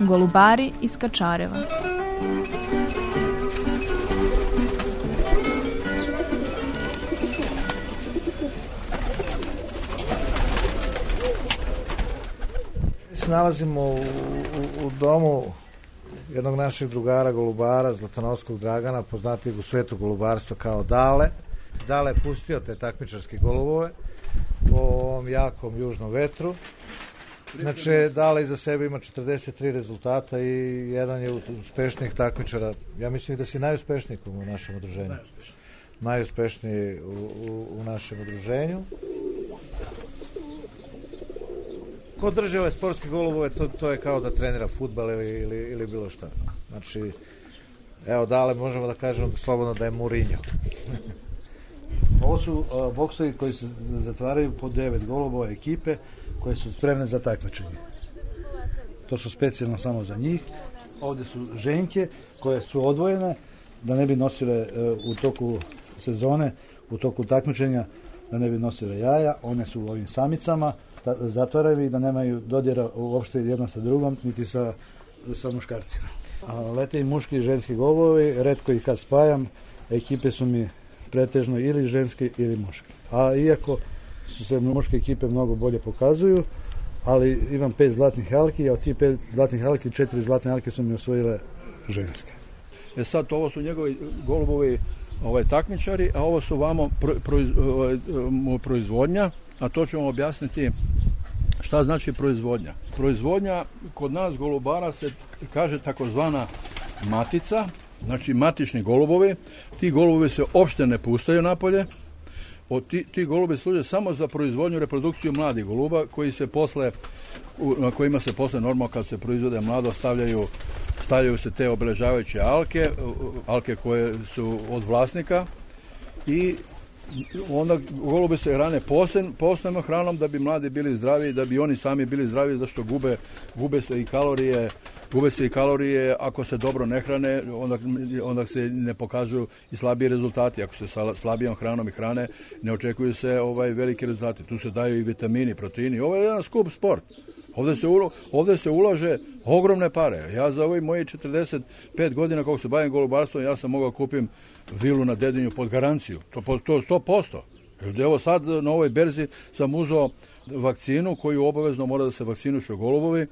Golubari iz Kačareva Mi nalazimo u, u, u domu jednog našeg drugara Golubara, Zlatanovskog Dragana, poznatijeg u svetu golubarstva kao Dale, Dale pustio te takmičarske golovove po ovom jakom južnom vetru. Znači, Dale iza sebe ima 43 rezultata i jedan je uspešnijih takmičara. Ja mislim da si najuspešniji u našem udruženju. Najuspešniji u, u, u našem udruženju. Ko drže ove sportske golubove, to, to je kao da trenira futbal ili, ili, ili bilo šta. Znači, evo, Dale možemo da kažemo da slobodno da je Mourinho. Ovo su uh, boksovi koji se zatvaraju po devet golobova ekipe koje su spremne za takmičenje. To su specijalno samo za njih. Ovde su ženke koje su odvojene da ne bi nosile uh, u toku sezone, u toku takmičenja da ne bi nosile jaja. One su u ovim samicama zatvaraju i da nemaju dodira uopšte jedna sa drugom niti sa, sa muškarcima. A lete i muški i ženski golovi, redko ih kad spajam, ekipe su mi pretežno ili ženske ili muške. A iako su se muške ekipe mnogo bolje pokazuju, ali imam pet zlatnih halki, a od ti pet zlatnih halki, četiri zlatne halke su mi osvojile ženske. E sad, ovo su njegovi golubovi ovaj, takmičari, a ovo su vamo pro, proiz, ovaj, proizvodnja, a to ćemo objasniti šta znači proizvodnja. Proizvodnja kod nas golubara se kaže takozvana matica, znači matični golubove, ti golubove se opšte ne pustaju napolje, Od ti, ti golube služe samo za proizvodnju reprodukciju mladih goluba koji se posle u, na kojima se posle normalno kad se proizvode mlado stavljaju stavljaju se te obeležavajuće alke alke koje su od vlasnika i onda golubi se hrane posen, posebno hranom da bi mladi bili zdravi da bi oni sami bili zdravi zašto gube, gube se i kalorije uvesti i kalorije, ako se dobro ne hrane, onda, onda se ne pokazuju i slabiji rezultati. Ako se sa slabijom hranom i hrane, ne očekuju se ovaj veliki rezultati. Tu se daju i vitamini, proteini. Ovo je jedan skup sport. Ovde se, ulo, ovde se ulaže ogromne pare. Ja za ovih moje 45 godina kako se bavim golubarstvom, ja sam mogao da kupim vilu na dedinju pod garanciju. To, to 100%. Jer evo sad na ovoj berzi sam uzao vakcinu koju obavezno mora da se vakcinušu golubovi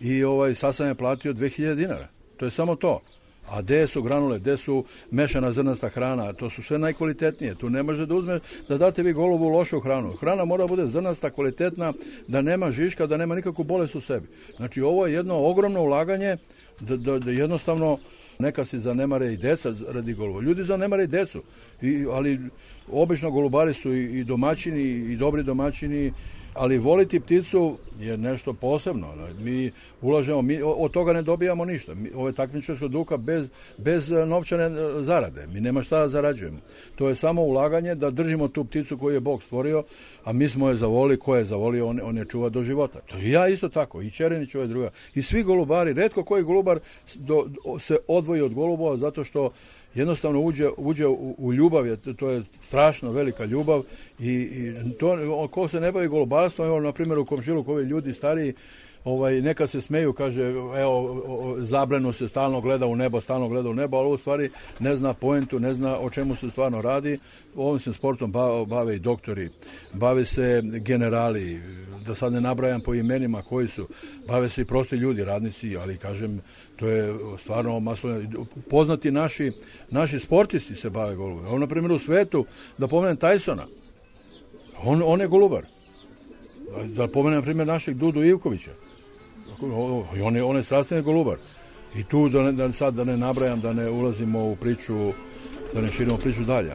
i ovaj, sad sam je platio 2000 dinara. To je samo to. A gde su granule, gde su mešana zrnasta hrana, to su sve najkvalitetnije. Tu ne može da uzmeš, da date vi golubu lošu hranu. Hrana mora da bude zrnasta, kvalitetna, da nema žiška, da nema nikakvu bolest u sebi. Znači ovo je jedno ogromno ulaganje da, da, da jednostavno neka se zanemare i deca radi golova. Ljudi zanemare i decu, I, ali obično golubari su i, i domaćini, i dobri domaćini, ali voliti pticu je nešto posebno. Mi ulažemo, mi od toga ne dobijamo ništa. Mi, ovo je takmičarska duka bez, bez e, novčane e, zarade. Mi nema šta da zarađujemo. To je samo ulaganje da držimo tu pticu koju je Bog stvorio, a mi smo je zavoli, ko je zavolio, on, on je čuva do života. To i ja isto tako, i Čerenić je ovaj druga. I svi golubari, redko koji golubar do, do, se odvoji od golubova zato što jednostavno uđe, uđe u, u ljubav, to je strašno velika ljubav i, i to, ko se ne bavi golubar, gospodarstvom, evo na primjer u komšiluku ovi ljudi stariji ovaj, neka se smeju, kaže, evo, zabrano se stalno gleda u nebo, stalno gleda u nebo, ali u stvari ne zna poentu, ne zna o čemu se stvarno radi. Ovim se sportom bave i doktori, bave se generali, da sad ne nabrajam po imenima koji su, bave se i prosti ljudi, radnici, ali kažem, to je stvarno masovno. Poznati naši, naši sportisti se bave golubom. Evo, na primjer, u svetu, da pomenem Tysona, on, on je golubar. Da pomenem, na primjer, našeg Dudu Ivkovića. I on je, on je strastveni golubar. I tu, da, ne, da sad da ne nabrajam, da ne ulazimo u priču, da ne širimo priču dalje.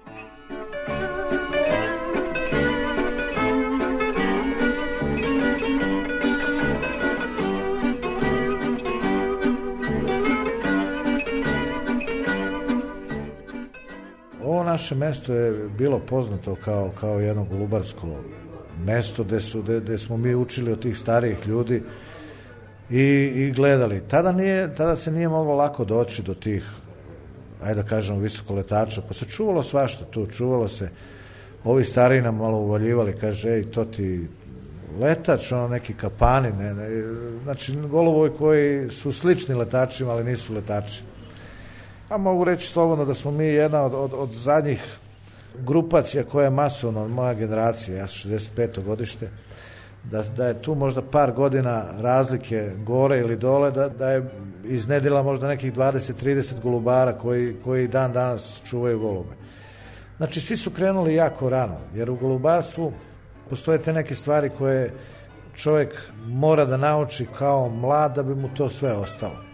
naše mesto je bilo poznato kao, kao jedno golubarsko mesto gde, su, gde, gde smo mi učili od tih starijih ljudi i, i gledali. Tada, nije, tada se nije moglo lako doći do tih, ajde da kažemo, visokoletača, pa se čuvalo svašta tu, čuvalo se, ovi stari nam malo uvaljivali, kaže, ej, to ti letač, ono neki kapani, ne, ne, znači golovovi koji su slični letačima, ali nisu letači. A mogu reći slobodno da smo mi jedna od, od, od zadnjih grupacija koja je masovno moja generacija, ja sam 65. godište, da, da je tu možda par godina razlike gore ili dole, da, da je iznedila možda nekih 20-30 golubara koji, koji dan danas čuvaju golube. Znači, svi su krenuli jako rano, jer u golubarstvu postoje te neke stvari koje čovjek mora da nauči kao mlad da bi mu to sve ostalo.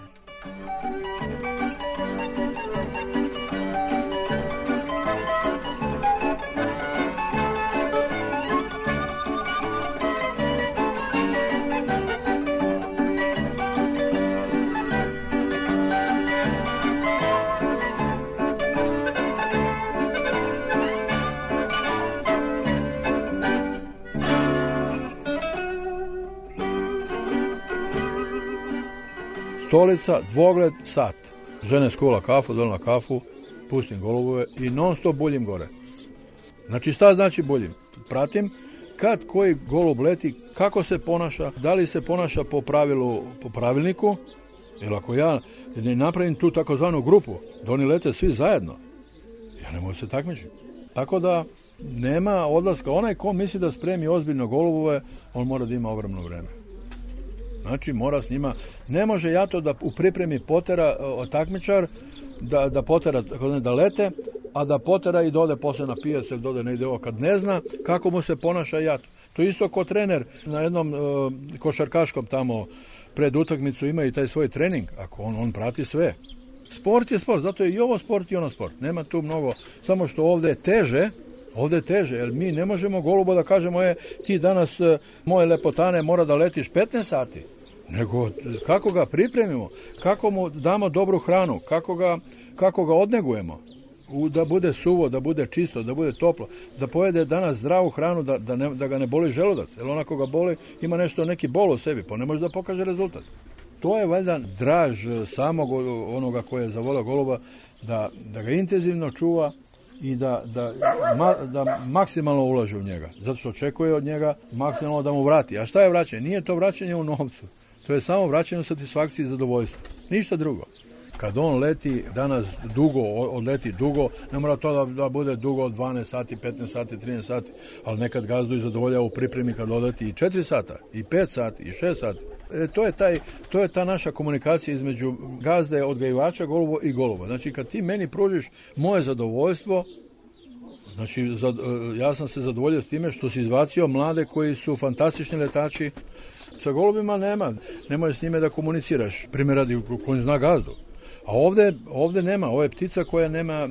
stolica, dvogled, sat. Žene skula kafu, dole kafu, pustim golubove i non stop buljim gore. Znači šta znači buljim? Pratim kad koji golub leti, kako se ponaša, da li se ponaša po pravilu, po pravilniku, jer ako ja ne napravim tu takozvanu grupu, da oni lete svi zajedno, ja ne mogu se takmičiti. Tako da nema odlaska. Onaj ko misli da spremi ozbiljno golubove, on mora da ima ogromno vreme. Znači mora s njima, ne može ja to da u pripremi potera e, o, takmičar, da, da potera da lete, a da potera i dode posle na pijac ili dode negde ovo kad ne zna kako mu se ponaša jato. To isto ko trener na jednom e, košarkaškom tamo pred utakmicu ima i taj svoj trening, ako on, on prati sve. Sport je sport, zato je i ovo sport i ono sport. Nema tu mnogo, samo što ovde je teže, ovde je teže, jer mi ne možemo golubo da kažemo, e, ti danas, e, moje lepotane, mora da letiš 15 sati nego kako ga pripremimo, kako mu damo dobru hranu, kako ga, kako ga odnegujemo, u, da bude suvo, da bude čisto, da bude toplo, da pojede danas zdravu hranu, da, da, ne, da ga ne boli želudac, jer onako ga boli, ima nešto, neki bol u sebi, pa ne može da pokaže rezultat. To je valjda draž e, samog onoga koje je zavolao goluba, da, da ga intenzivno čuva i da, da, ma, da maksimalno ulaže u njega, zato što očekuje od njega maksimalno da mu vrati. A šta je vraćanje? Nije to vraćanje u novcu To je samo vraćanje satisfakcije i zadovoljstva. Ništa drugo. Kad on leti danas dugo, odleti dugo, ne mora to da, da bude dugo od 12 sati, 15 sati, 13 sati, ali nekad gazdu i zadovolja u pripremi kad odleti i 4 sata, i 5 sati, i 6 sati. E, to, je taj, to je ta naša komunikacija između gazde, odgajivača, goluba i goluba. Znači kad ti meni pružiš moje zadovoljstvo, Znači, e, ja sam se zadovoljio s time što si izvacio mlade koji su fantastični letači, Sa golubima nema, nemoj s njime da komuniciraš. Primjer radi, on zna gazdu. A ovde, ovde nema, ovo je ptica koja nema eh,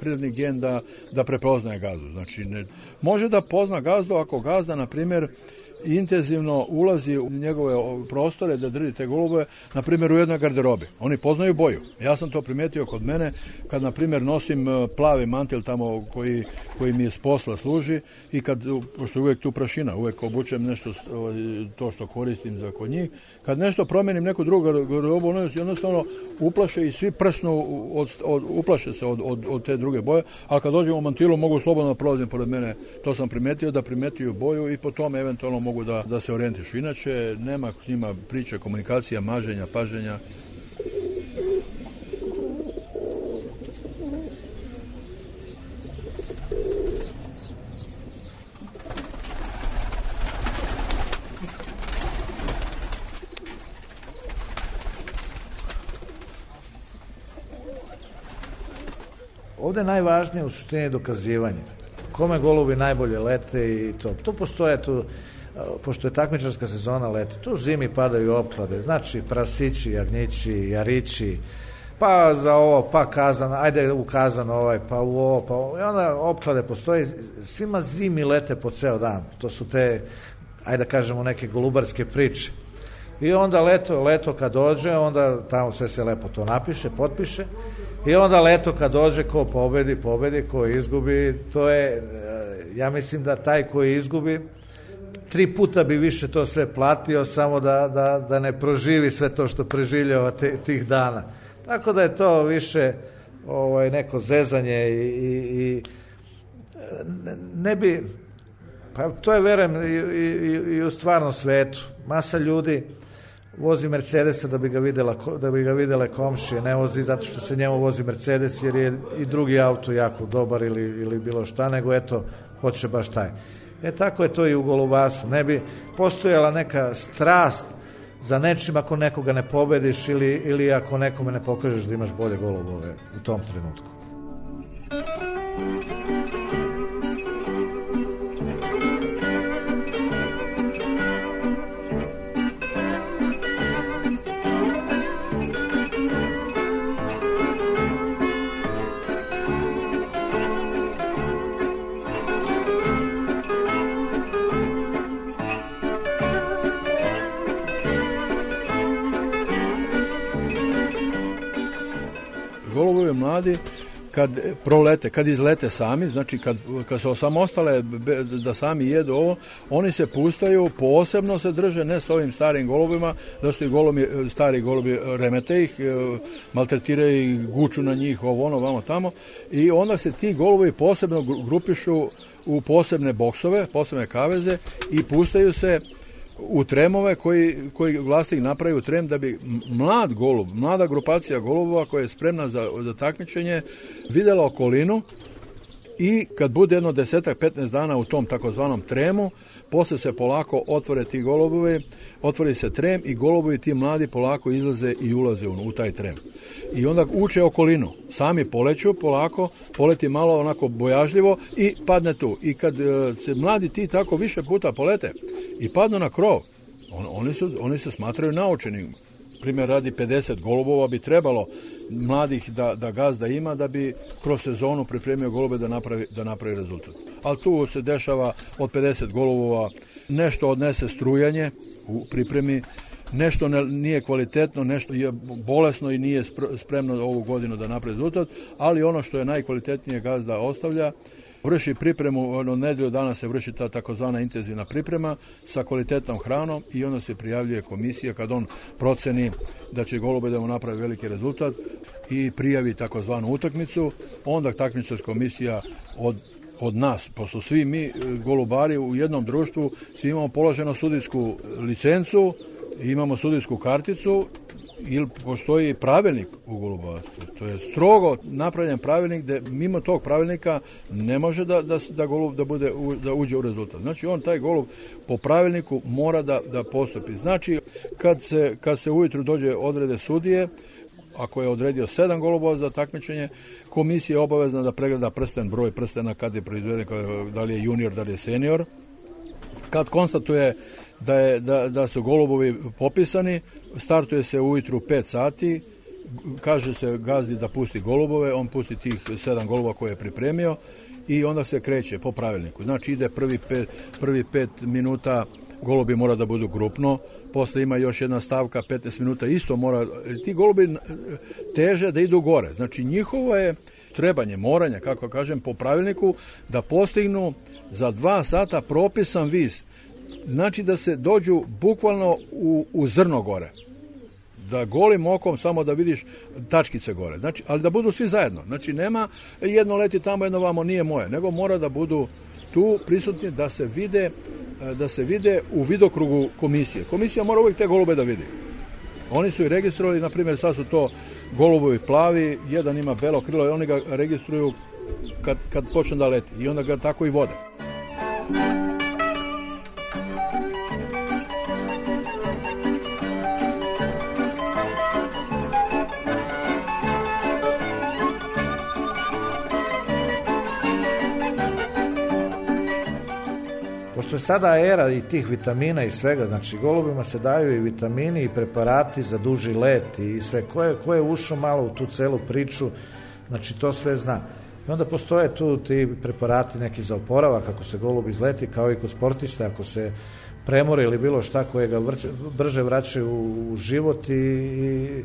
prirodni gen da, da prepoznaje gazdu. Znači, ne, može da pozna gazdu ako gazda, na primjer, intenzivno ulazi u njegove prostore da drži te golubove, na primjer u jednoj garderobi. Oni poznaju boju. Ja sam to primetio kod mene kad na primjer nosim e, plavi mantil tamo koji, koji mi je s posla služi i kad, pošto uvek tu prašina, uvek obučem nešto ovaj, to što koristim za kod njih, kad nešto promenim neku drugu garderobu, ono jednostavno uplaše i svi prsnu od, od, uplaše se od, od, od te druge boje, ali kad dođem u mantilu mogu slobodno da prolazim pored mene. To sam primetio da primetio boju i po tome eventualno mogu da, da se orijentišu. Inače, nema s njima priče, komunikacija, maženja, paženja, Ovde je najvažnije u suštini dokazivanje. Kome golubi najbolje lete i to. To postoje tu pošto je takmičarska sezona leti, tu zimi padaju oplade, znači prasići, jagnjići, jarići, pa za ovo, pa kazan, ajde u kazan ovaj, pa u ovo, pa ovo. i onda oplade postoje, svima zimi lete po ceo dan, to su te, ajde da kažemo, neke golubarske priče. I onda leto, leto kad dođe, onda tamo sve se lepo to napiše, potpiše, I onda leto kad dođe ko pobedi, pobedi, ko izgubi, to je, e, ja mislim da taj koji izgubi, tri puta bi više to sve platio samo da, da, da ne proživi sve to što preživljava te, tih dana. Tako da je to više ovaj, neko zezanje i, i, i ne bi, pa to je verem i, i, i u stvarnom svetu. Masa ljudi vozi Mercedesa da bi ga videla da bi ga videle komšije, ne vozi zato što se njemu vozi Mercedes jer je i drugi auto jako dobar ili ili bilo šta, nego eto hoće baš taj. E tako je to i u golubasu. Ne bi postojala neka strast za nečim ako nekoga ne pobediš ili, ili ako nekome ne pokažeš da imaš bolje golubove u tom trenutku. kad prolete, kad izlete sami, znači kad, kad su osamostale da sami jedu ovo, oni se pustaju, posebno se drže, ne s ovim starim golubima, da su i golubi, stari golubi remete ih, e, maltretiraju ih, guču na njih, ovo ono, vamo tamo, i onda se ti golubi posebno grupišu u posebne boksove, posebne kaveze i pustaju se u tremove koji, koji vlasnik napravi u trem da bi mlad golub, mlada grupacija golubova koja je spremna za, za takmičenje videla okolinu i kad bude jedno desetak, 15 dana u tom takozvanom tremu, posle se polako otvore ti golubove, otvori se trem i golubovi ti mladi polako izlaze i ulaze u, u taj trem. I onda uče okolinu, sami poleću polako, poleti malo onako bojažljivo i padne tu. I kad e, se mladi ti tako više puta polete i padnu na krov, on, oni, su, oni se smatraju naučenim primjer radi 50 golubova bi trebalo mladih da, da gazda ima da bi kroz sezonu pripremio golube da napravi, da napravi rezultat. Ali tu se dešava od 50 golubova nešto odnese strujanje u pripremi, nešto ne, nije kvalitetno, nešto je bolesno i nije spremno ovu godinu da napravi rezultat, ali ono što je najkvalitetnije gazda ostavlja, vrši pripremu, ono, nedelju dana se vrši ta takozvana intenzivna priprema sa kvalitetnom hranom i onda se prijavljuje komisija kad on proceni da će golube da mu napravi veliki rezultat i prijavi takozvanu utakmicu, onda takmičarska komisija od od nas, pošto svi mi e, golubari u jednom društvu svi imamo položenu sudijsku licencu, imamo sudijsku karticu ili postoji pravilnik u golubarstvu. To je strogo napravljen pravilnik da mimo tog pravilnika ne može da, da, da golub da, bude, da uđe u rezultat. Znači on taj golub po pravilniku mora da, da postupi. Znači kad se, kad se ujutru dođe odrede sudije, ako je odredio sedam golubova za takmičenje, komisija je obavezna da pregleda prsten, broj prstena kad je proizveden, da li je junior, da li je senior. Kad konstatuje da, je, da, da su golubovi popisani, startuje se ujutru 5 sati, kaže se gazdi da pusti golubove, on pusti tih sedam golubova koje je pripremio i onda se kreće po pravilniku. Znači ide prvi pet, prvi 5 minuta golubi mora da budu grupno, posle ima još jedna stavka 15 minuta, isto mora, ti golubi e, teže da idu gore. Znači njihovo je trebanje, moranje, kako kažem, po pravilniku da postignu za 2 sata propisan vis. Znači da se dođu bukvalno u, u zrno gore da golim okom samo da vidiš tačkice gore. Znači, ali da budu svi zajedno. Znači, nema jedno leti tamo, jedno vamo, nije moje, nego mora da budu tu prisutni da se vide da se vide u vidokrugu komisije. Komisija mora uvijek te golube da vidi. Oni su i registrovali, na primjer, sad su to golubovi plavi, jedan ima belo krilo i oni ga registruju kad, kad počne da leti i onda ga tako i vode. pošto je sada era i tih vitamina i svega, znači golubima se daju i vitamini i preparati za duži let i sve, ko je, ko je ušao malo u tu celu priču, znači to sve zna. I onda postoje tu ti preparati neki za oporavak, ako se golub izleti, kao i kod sportista, ako se premore ili bilo šta koje ga vrće, brže vraća u, u život i, i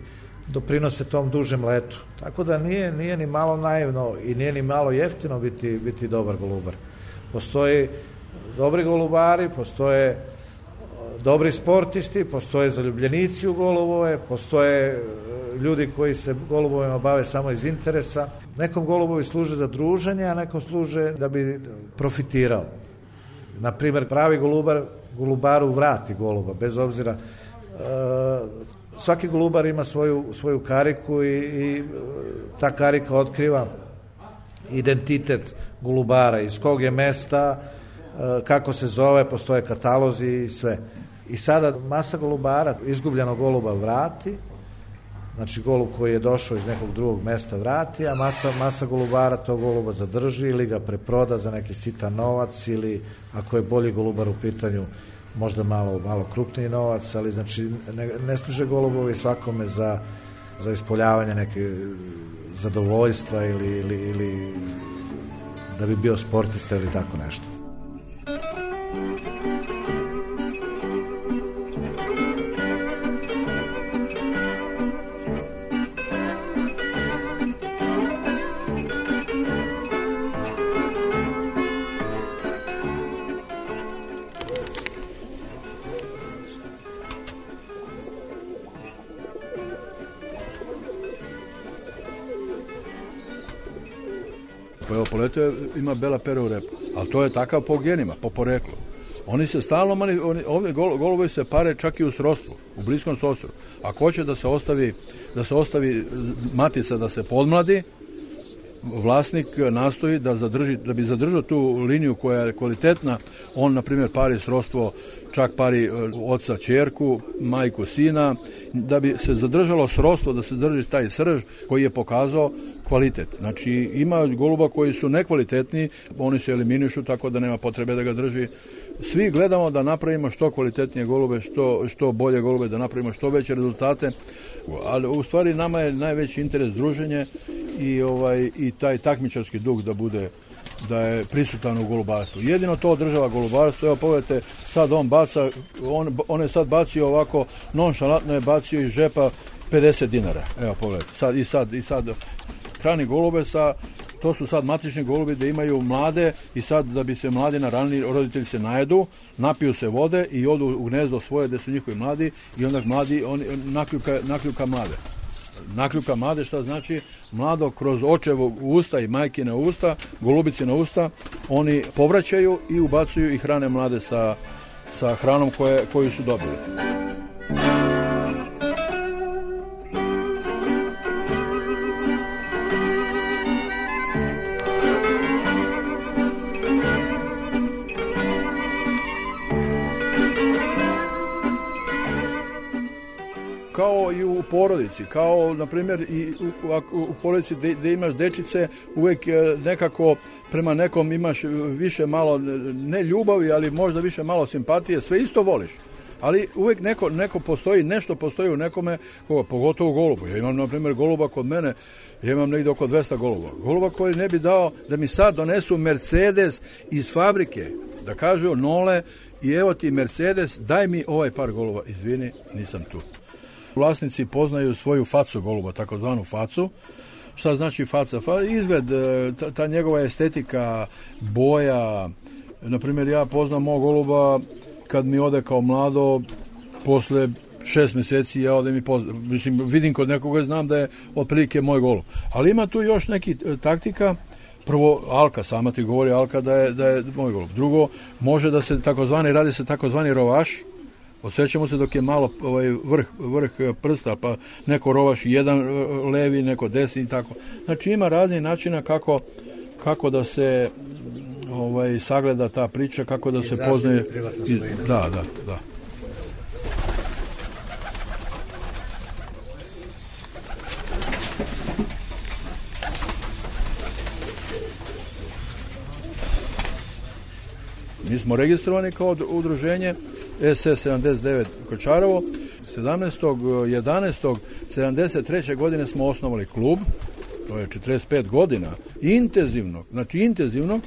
doprinose tom dužem letu. Tako da nije, nije ni malo naivno i nije ni malo jeftino biti, biti dobar golubar. Postoji dobri golubari, postoje e, dobri sportisti, postoje zaljubljenici u golubove, postoje e, ljudi koji se golubovima bave samo iz interesa. Nekom golubovi služe za druženje, a nekom služe da bi profitirao. Na primjer, pravi golubar golubaru vrati goluba, bez obzira e, svaki golubar ima svoju, svoju kariku i, i e, ta karika otkriva identitet golubara, iz kog je mesta, Eh, kako se zove, postoje katalozi i sve. I sada masa golubara, izgubljeno goluba vrati, znači golub koji je došao iz nekog drugog mesta vrati, a masa, masa golubara tog goluba zadrži ili ga preproda za neki sitan novac ili ako je bolji golubar u pitanju možda malo, malo krupniji novac, ali znači ne, ne služe golubovi svakome za, za ispoljavanje neke zadovoljstva ili, ili, ili da bi bio sportista ili tako nešto. to ima bela pera u repu. Ali to je takav po genima, po poreklu. Oni se stalno, mani, oni, ovde gol, golovi se pare čak i u srostvu, u bliskom srostvu. Ako hoće da se ostavi, da se ostavi matica da se podmladi, vlasnik nastoji da zadrži da bi zadržao tu liniju koja je kvalitetna on na primjer pari srostvo čak pari e, oca čerku, majku sina, da bi se zadržalo srostvo, da se drži taj srž koji je pokazao kvalitet. Znači ima goluba koji su nekvalitetni, oni se eliminišu tako da nema potrebe da ga drži svi gledamo da napravimo što kvalitetnije golube, što, što bolje golube, da napravimo što veće rezultate, ali u stvari nama je najveći interes druženje i, ovaj, i taj takmičarski duh da bude da je prisutan u golubarstvu. Jedino to održava golubarstvo. Evo pogledajte, sad on baca, on, on je sad bacio ovako, nonšalatno je bacio iz džepa 50 dinara. Evo pogledajte, sad i sad i sad hrani golube sa to su sad matični golubi da imaju mlade i sad da bi se mladi na naranili, roditelji se najedu, napiju se vode i odu u gnezdo svoje gde su njihovi mladi i onda mladi, on, nakljuka, nakljuka mlade nakljuka mlade, šta znači mlado kroz očevog usta i majkina usta, golubici na usta, oni povraćaju i ubacuju i hrane mlade sa, sa hranom koje, koju su dobili. kao i u porodici, kao na primjer i u, u porodici gde imaš dečice, uvek e, nekako prema nekom imaš e, više malo, e, ne ljubavi, ali možda više malo simpatije, sve isto voliš ali uvek neko, neko postoji, nešto postoji u nekome, koga, pogotovo golubu. Ja imam, na primjer, goluba kod mene, ja imam negde oko 200 goluba. Goluba koji ne bi dao da mi sad donesu Mercedes iz fabrike, da kažu Nole, i evo ti Mercedes, daj mi ovaj par golova, izvini, nisam tu. Vlasnici poznaju svoju facu goluba, takozvanu facu. Šta znači faca? Fa, izgled, e, ta, ta njegova estetika, boja. Naprimjer, ja poznam mog goluba kad mi ode kao mlado, posle šest meseci ja odem i poznam. Mislim, vidim kod nekoga, znam da je otprilike moj golub. Ali ima tu još neki e, taktika prvo Alka sama ti govori Alka da je, da je moj golub. Drugo, može da se takozvani, radi se takozvani rovaš, Osećamo se dok je malo ovaj, vrh, vrh eh, prsta, pa neko rovaš jedan eh, levi, neko desni i tako. Znači ima razni načina kako, kako da se ovaj, sagleda ta priča, kako da I se poznaje... I, da, da, da. Mi smo registrovani kao udruženje SS79 Kočarovo. 73. godine smo osnovali klub, to je 45 godina, intenzivnog, znači intenzivnog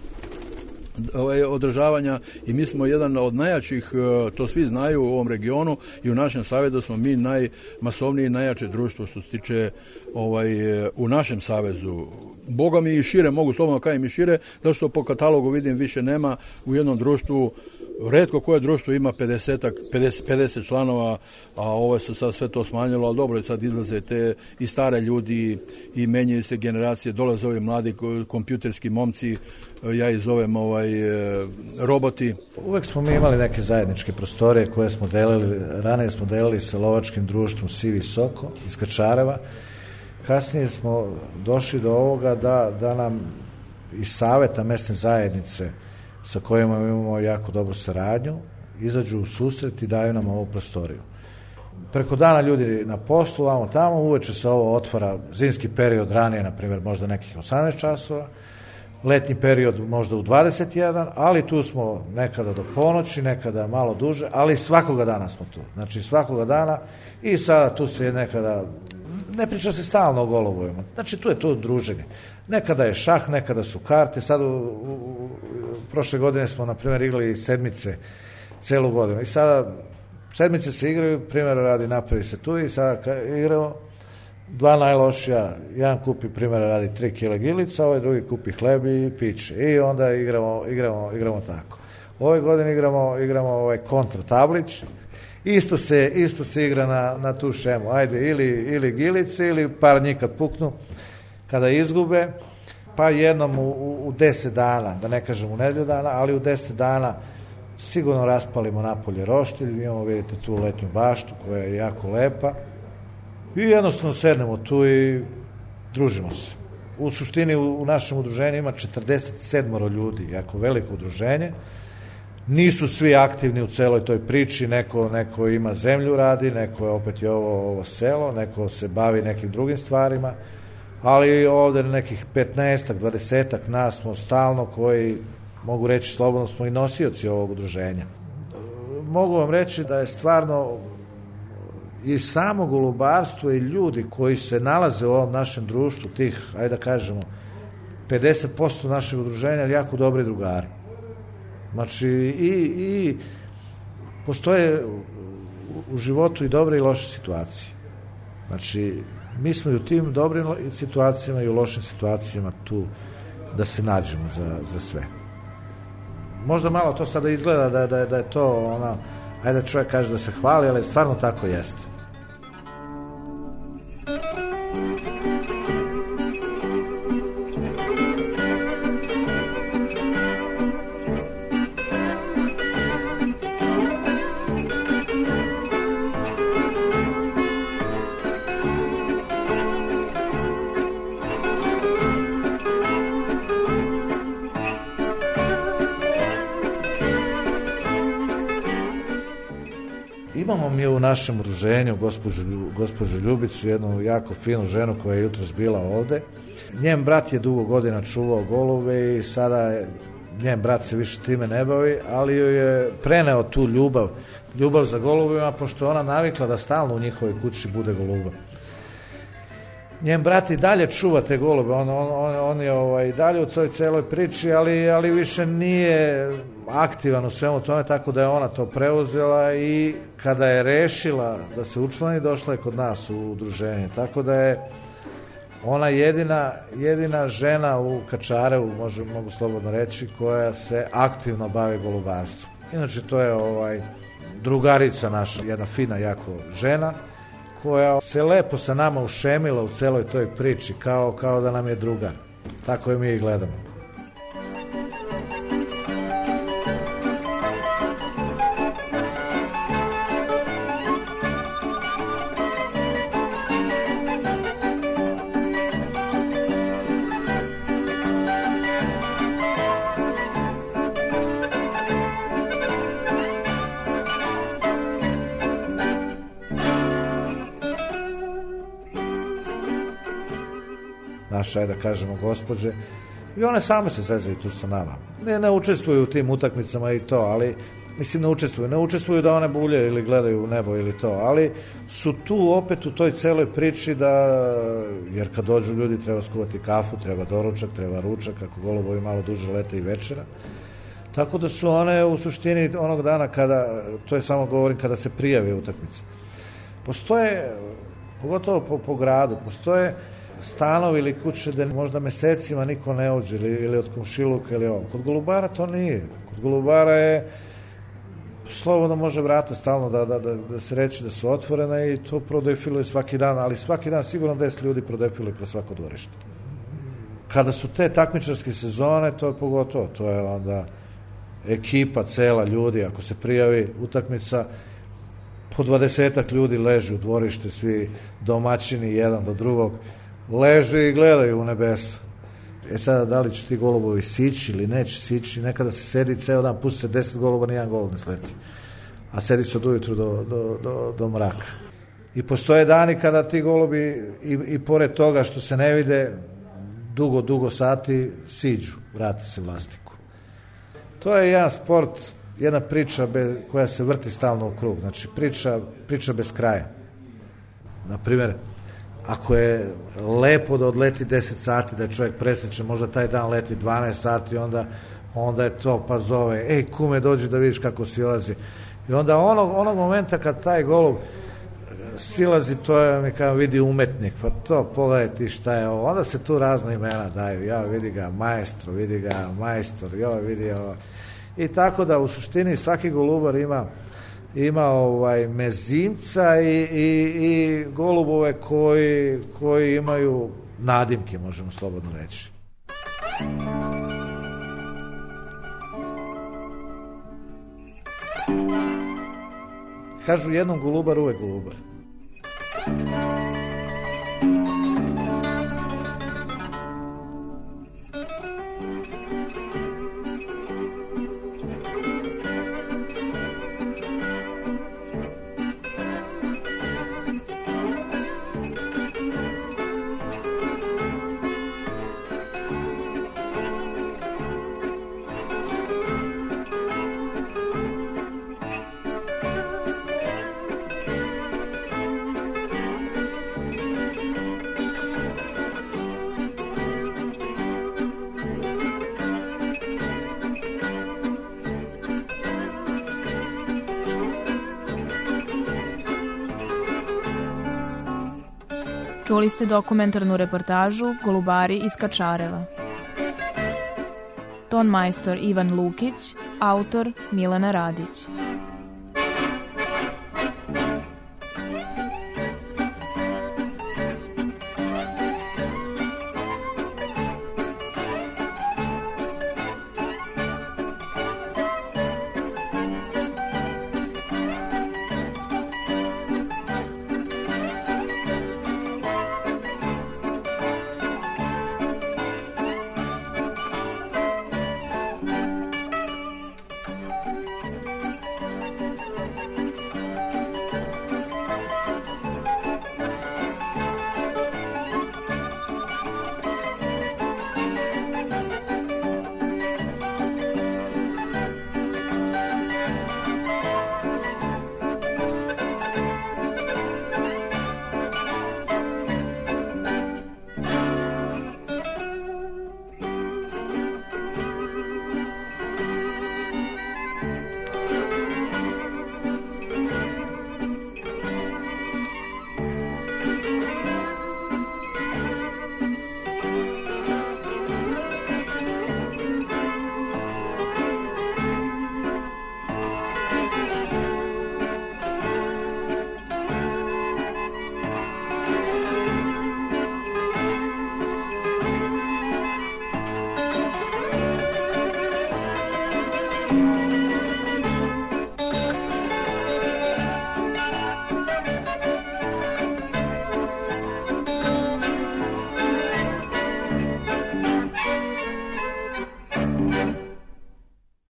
ovaj, održavanja i mi smo jedan od najjačih, eh, to svi znaju u ovom regionu i u našem savezu smo mi najmasovniji i najjače društvo što se tiče ovaj, eh, u našem savezu. Boga mi i šire, mogu slobodno da kajem i šire, zato što po katalogu vidim više nema u jednom društvu redko koje društvo ima 50, 50, 50 članova, a ovo se sad sve to smanjilo, ali dobro, sad izlaze te i stare ljudi i menjaju se generacije, dolaze ovi mladi kompjuterski momci, e, ja ih zovem ovaj, e, roboti. Uvek smo mi imali neke zajedničke prostore koje smo delili, ranije smo delili sa lovačkim društvom Sivi Soko iz Kačareva, kasnije smo došli do ovoga da, da nam iz saveta mesne zajednice sa kojima imamo jako dobru saradnju, izađu u susret i daju nam ovu prostoriju. Preko dana ljudi na poslu, vamo tamo, uveče se ovo otvara, zimski period ranije, na primjer, možda nekih 18 časova, letnji period možda u 21, ali tu smo nekada do ponoći, nekada malo duže, ali svakoga dana smo tu. Znači svakoga dana i sada tu se nekada ne priča se stalno o golovojima. Znači, tu je to druženje. Nekada je šah, nekada su karte. Sad, u, u, u, prošle godine smo, na primjer, igrali sedmice celu godinu. I sada sedmice se igraju, primjer radi napravi se tu i sada igramo dva najlošija, jedan kupi primjer radi tri kila gilica, ovaj drugi kupi hleb i piće. I onda igramo, igramo, igramo tako. Ove godine igramo, igramo ovaj kontra tablić, isto se, isto se igra na, na tu šemu. Ajde, ili, ili gilice, ili par njih kad puknu, kada izgube, pa jednom u, u, u deset dana, da ne kažem u nedelju dana, ali u deset dana sigurno raspalimo napolje roštilj, imamo, vidite, tu letnju baštu koja je jako lepa, i jednostavno sednemo tu i družimo se. U suštini u, u našem udruženju ima 47 ljudi, jako veliko udruženje, nisu svi aktivni u celoj toj priči, neko, neko ima zemlju radi, neko je opet je ovo, ovo selo, neko se bavi nekim drugim stvarima, ali ovde nekih 15-ak, 20-ak nas smo stalno koji, mogu reći slobodno, smo i nosioci ovog udruženja. Mogu vam reći da je stvarno i samo golubarstvo i ljudi koji se nalaze u ovom našem društvu, tih, ajde da kažemo, 50% našeg udruženja, jako dobri drugari Znači, i, i postoje u životu i dobre i loše situacije. Znači, mi smo i u tim dobrim situacijama i u lošim situacijama tu da se nađemo za, za sve. Možda malo to sada izgleda da, da, da je to ona, ajde čovjek kaže da se hvali, ali stvarno tako jeste. mi u našem udruženju gospođu, gospođu Ljubicu, jednu jako finu ženu koja je jutros bila ovde. Njen brat je dugo godina čuvao golove i sada je, njen brat se više time ne bavi, ali joj je preneo tu ljubav, ljubav za golubima, pošto ona navikla da stalno u njihovoj kući bude goluba njen brat i dalje čuva te golube, on, on, on, on je ovaj, dalje u toj celoj priči, ali, ali više nije aktivan u svemu tome, tako da je ona to preuzela i kada je rešila da se učlani, došla je kod nas u udruženje, tako da je ona jedina, jedina žena u Kačarevu, može, mogu slobodno reći, koja se aktivno bavi golubarstvom. Inače, to je ovaj drugarica naša, jedna fina jako žena, koja se lepo sa nama ušemila u celoj toj priči, kao, kao da nam je druga. Tako je mi i gledamo. navijača, ajde da kažemo gospođe, i one same se zezaju tu sa nama. Ne, ne učestvuju u tim utakmicama i to, ali mislim ne učestvuju, ne učestvuju da one bulje ili gledaju u nebo ili to, ali su tu opet u toj celoj priči da, jer kad dođu ljudi treba skuvati kafu, treba doručak, treba ručak, ako golubovi malo duže lete i večera, tako da su one u suštini onog dana kada, to je samo govorim kada se prijave utakmice. Postoje, pogotovo po, po gradu, postoje stanovi ili kuće da možda mesecima niko ne uđe ili, ili od komšiluka ili ovo. Kod Golubara to nije. Kod Golubara je slobodno može vrata stalno da, da, da, da se reče da su otvorena i to prodefiluje svaki dan, ali svaki dan sigurno 10 ljudi prodefiluje kroz svako dvorište. Kada su te takmičarske sezone, to je pogotovo, to je onda ekipa cela ljudi, ako se prijavi utakmica, po dvadesetak ljudi leži u dvorište, svi domaćini jedan do drugog, leže i gledaju u nebesa. E sada, da li će ti golubovi sići ili neće sići, nekada se sedi ceo dan, pusti se deset golova, nijedan golub ne sleti. A sedi se od ujutru do, do, do, do mraka. I postoje dani kada ti golubi i, i pored toga što se ne vide, dugo, dugo sati siđu, vrate se vlastiku. To je jedan sport, jedna priča be, koja se vrti stalno u krug, znači priča, priča bez kraja. Na Naprimer, ako je lepo da odleti 10 sati, da čovjek presneče, možda taj dan leti 12 sati, onda, onda je to, pa zove, ej kume dođi da vidiš kako silazi. I onda onog, onog momenta kad taj golub silazi, to je, mi kao vidi umetnik, pa to, pogledaj ti šta je ovo. Onda se tu razne imena daju, ja vidi ga maestro, vidi ga majstor, ja vidi ovo. I tako da u suštini svaki golubar ima ima ovaj mezimca i, i, i golubove koji, koji imaju nadimke, možemo slobodno reći. Kažu jednom golubar, uvek golubar. Čuli ste dokumentarnu reportažu Golubari iz Kačareva. Ton majstor Ivan Lukić, autor Milena Radić.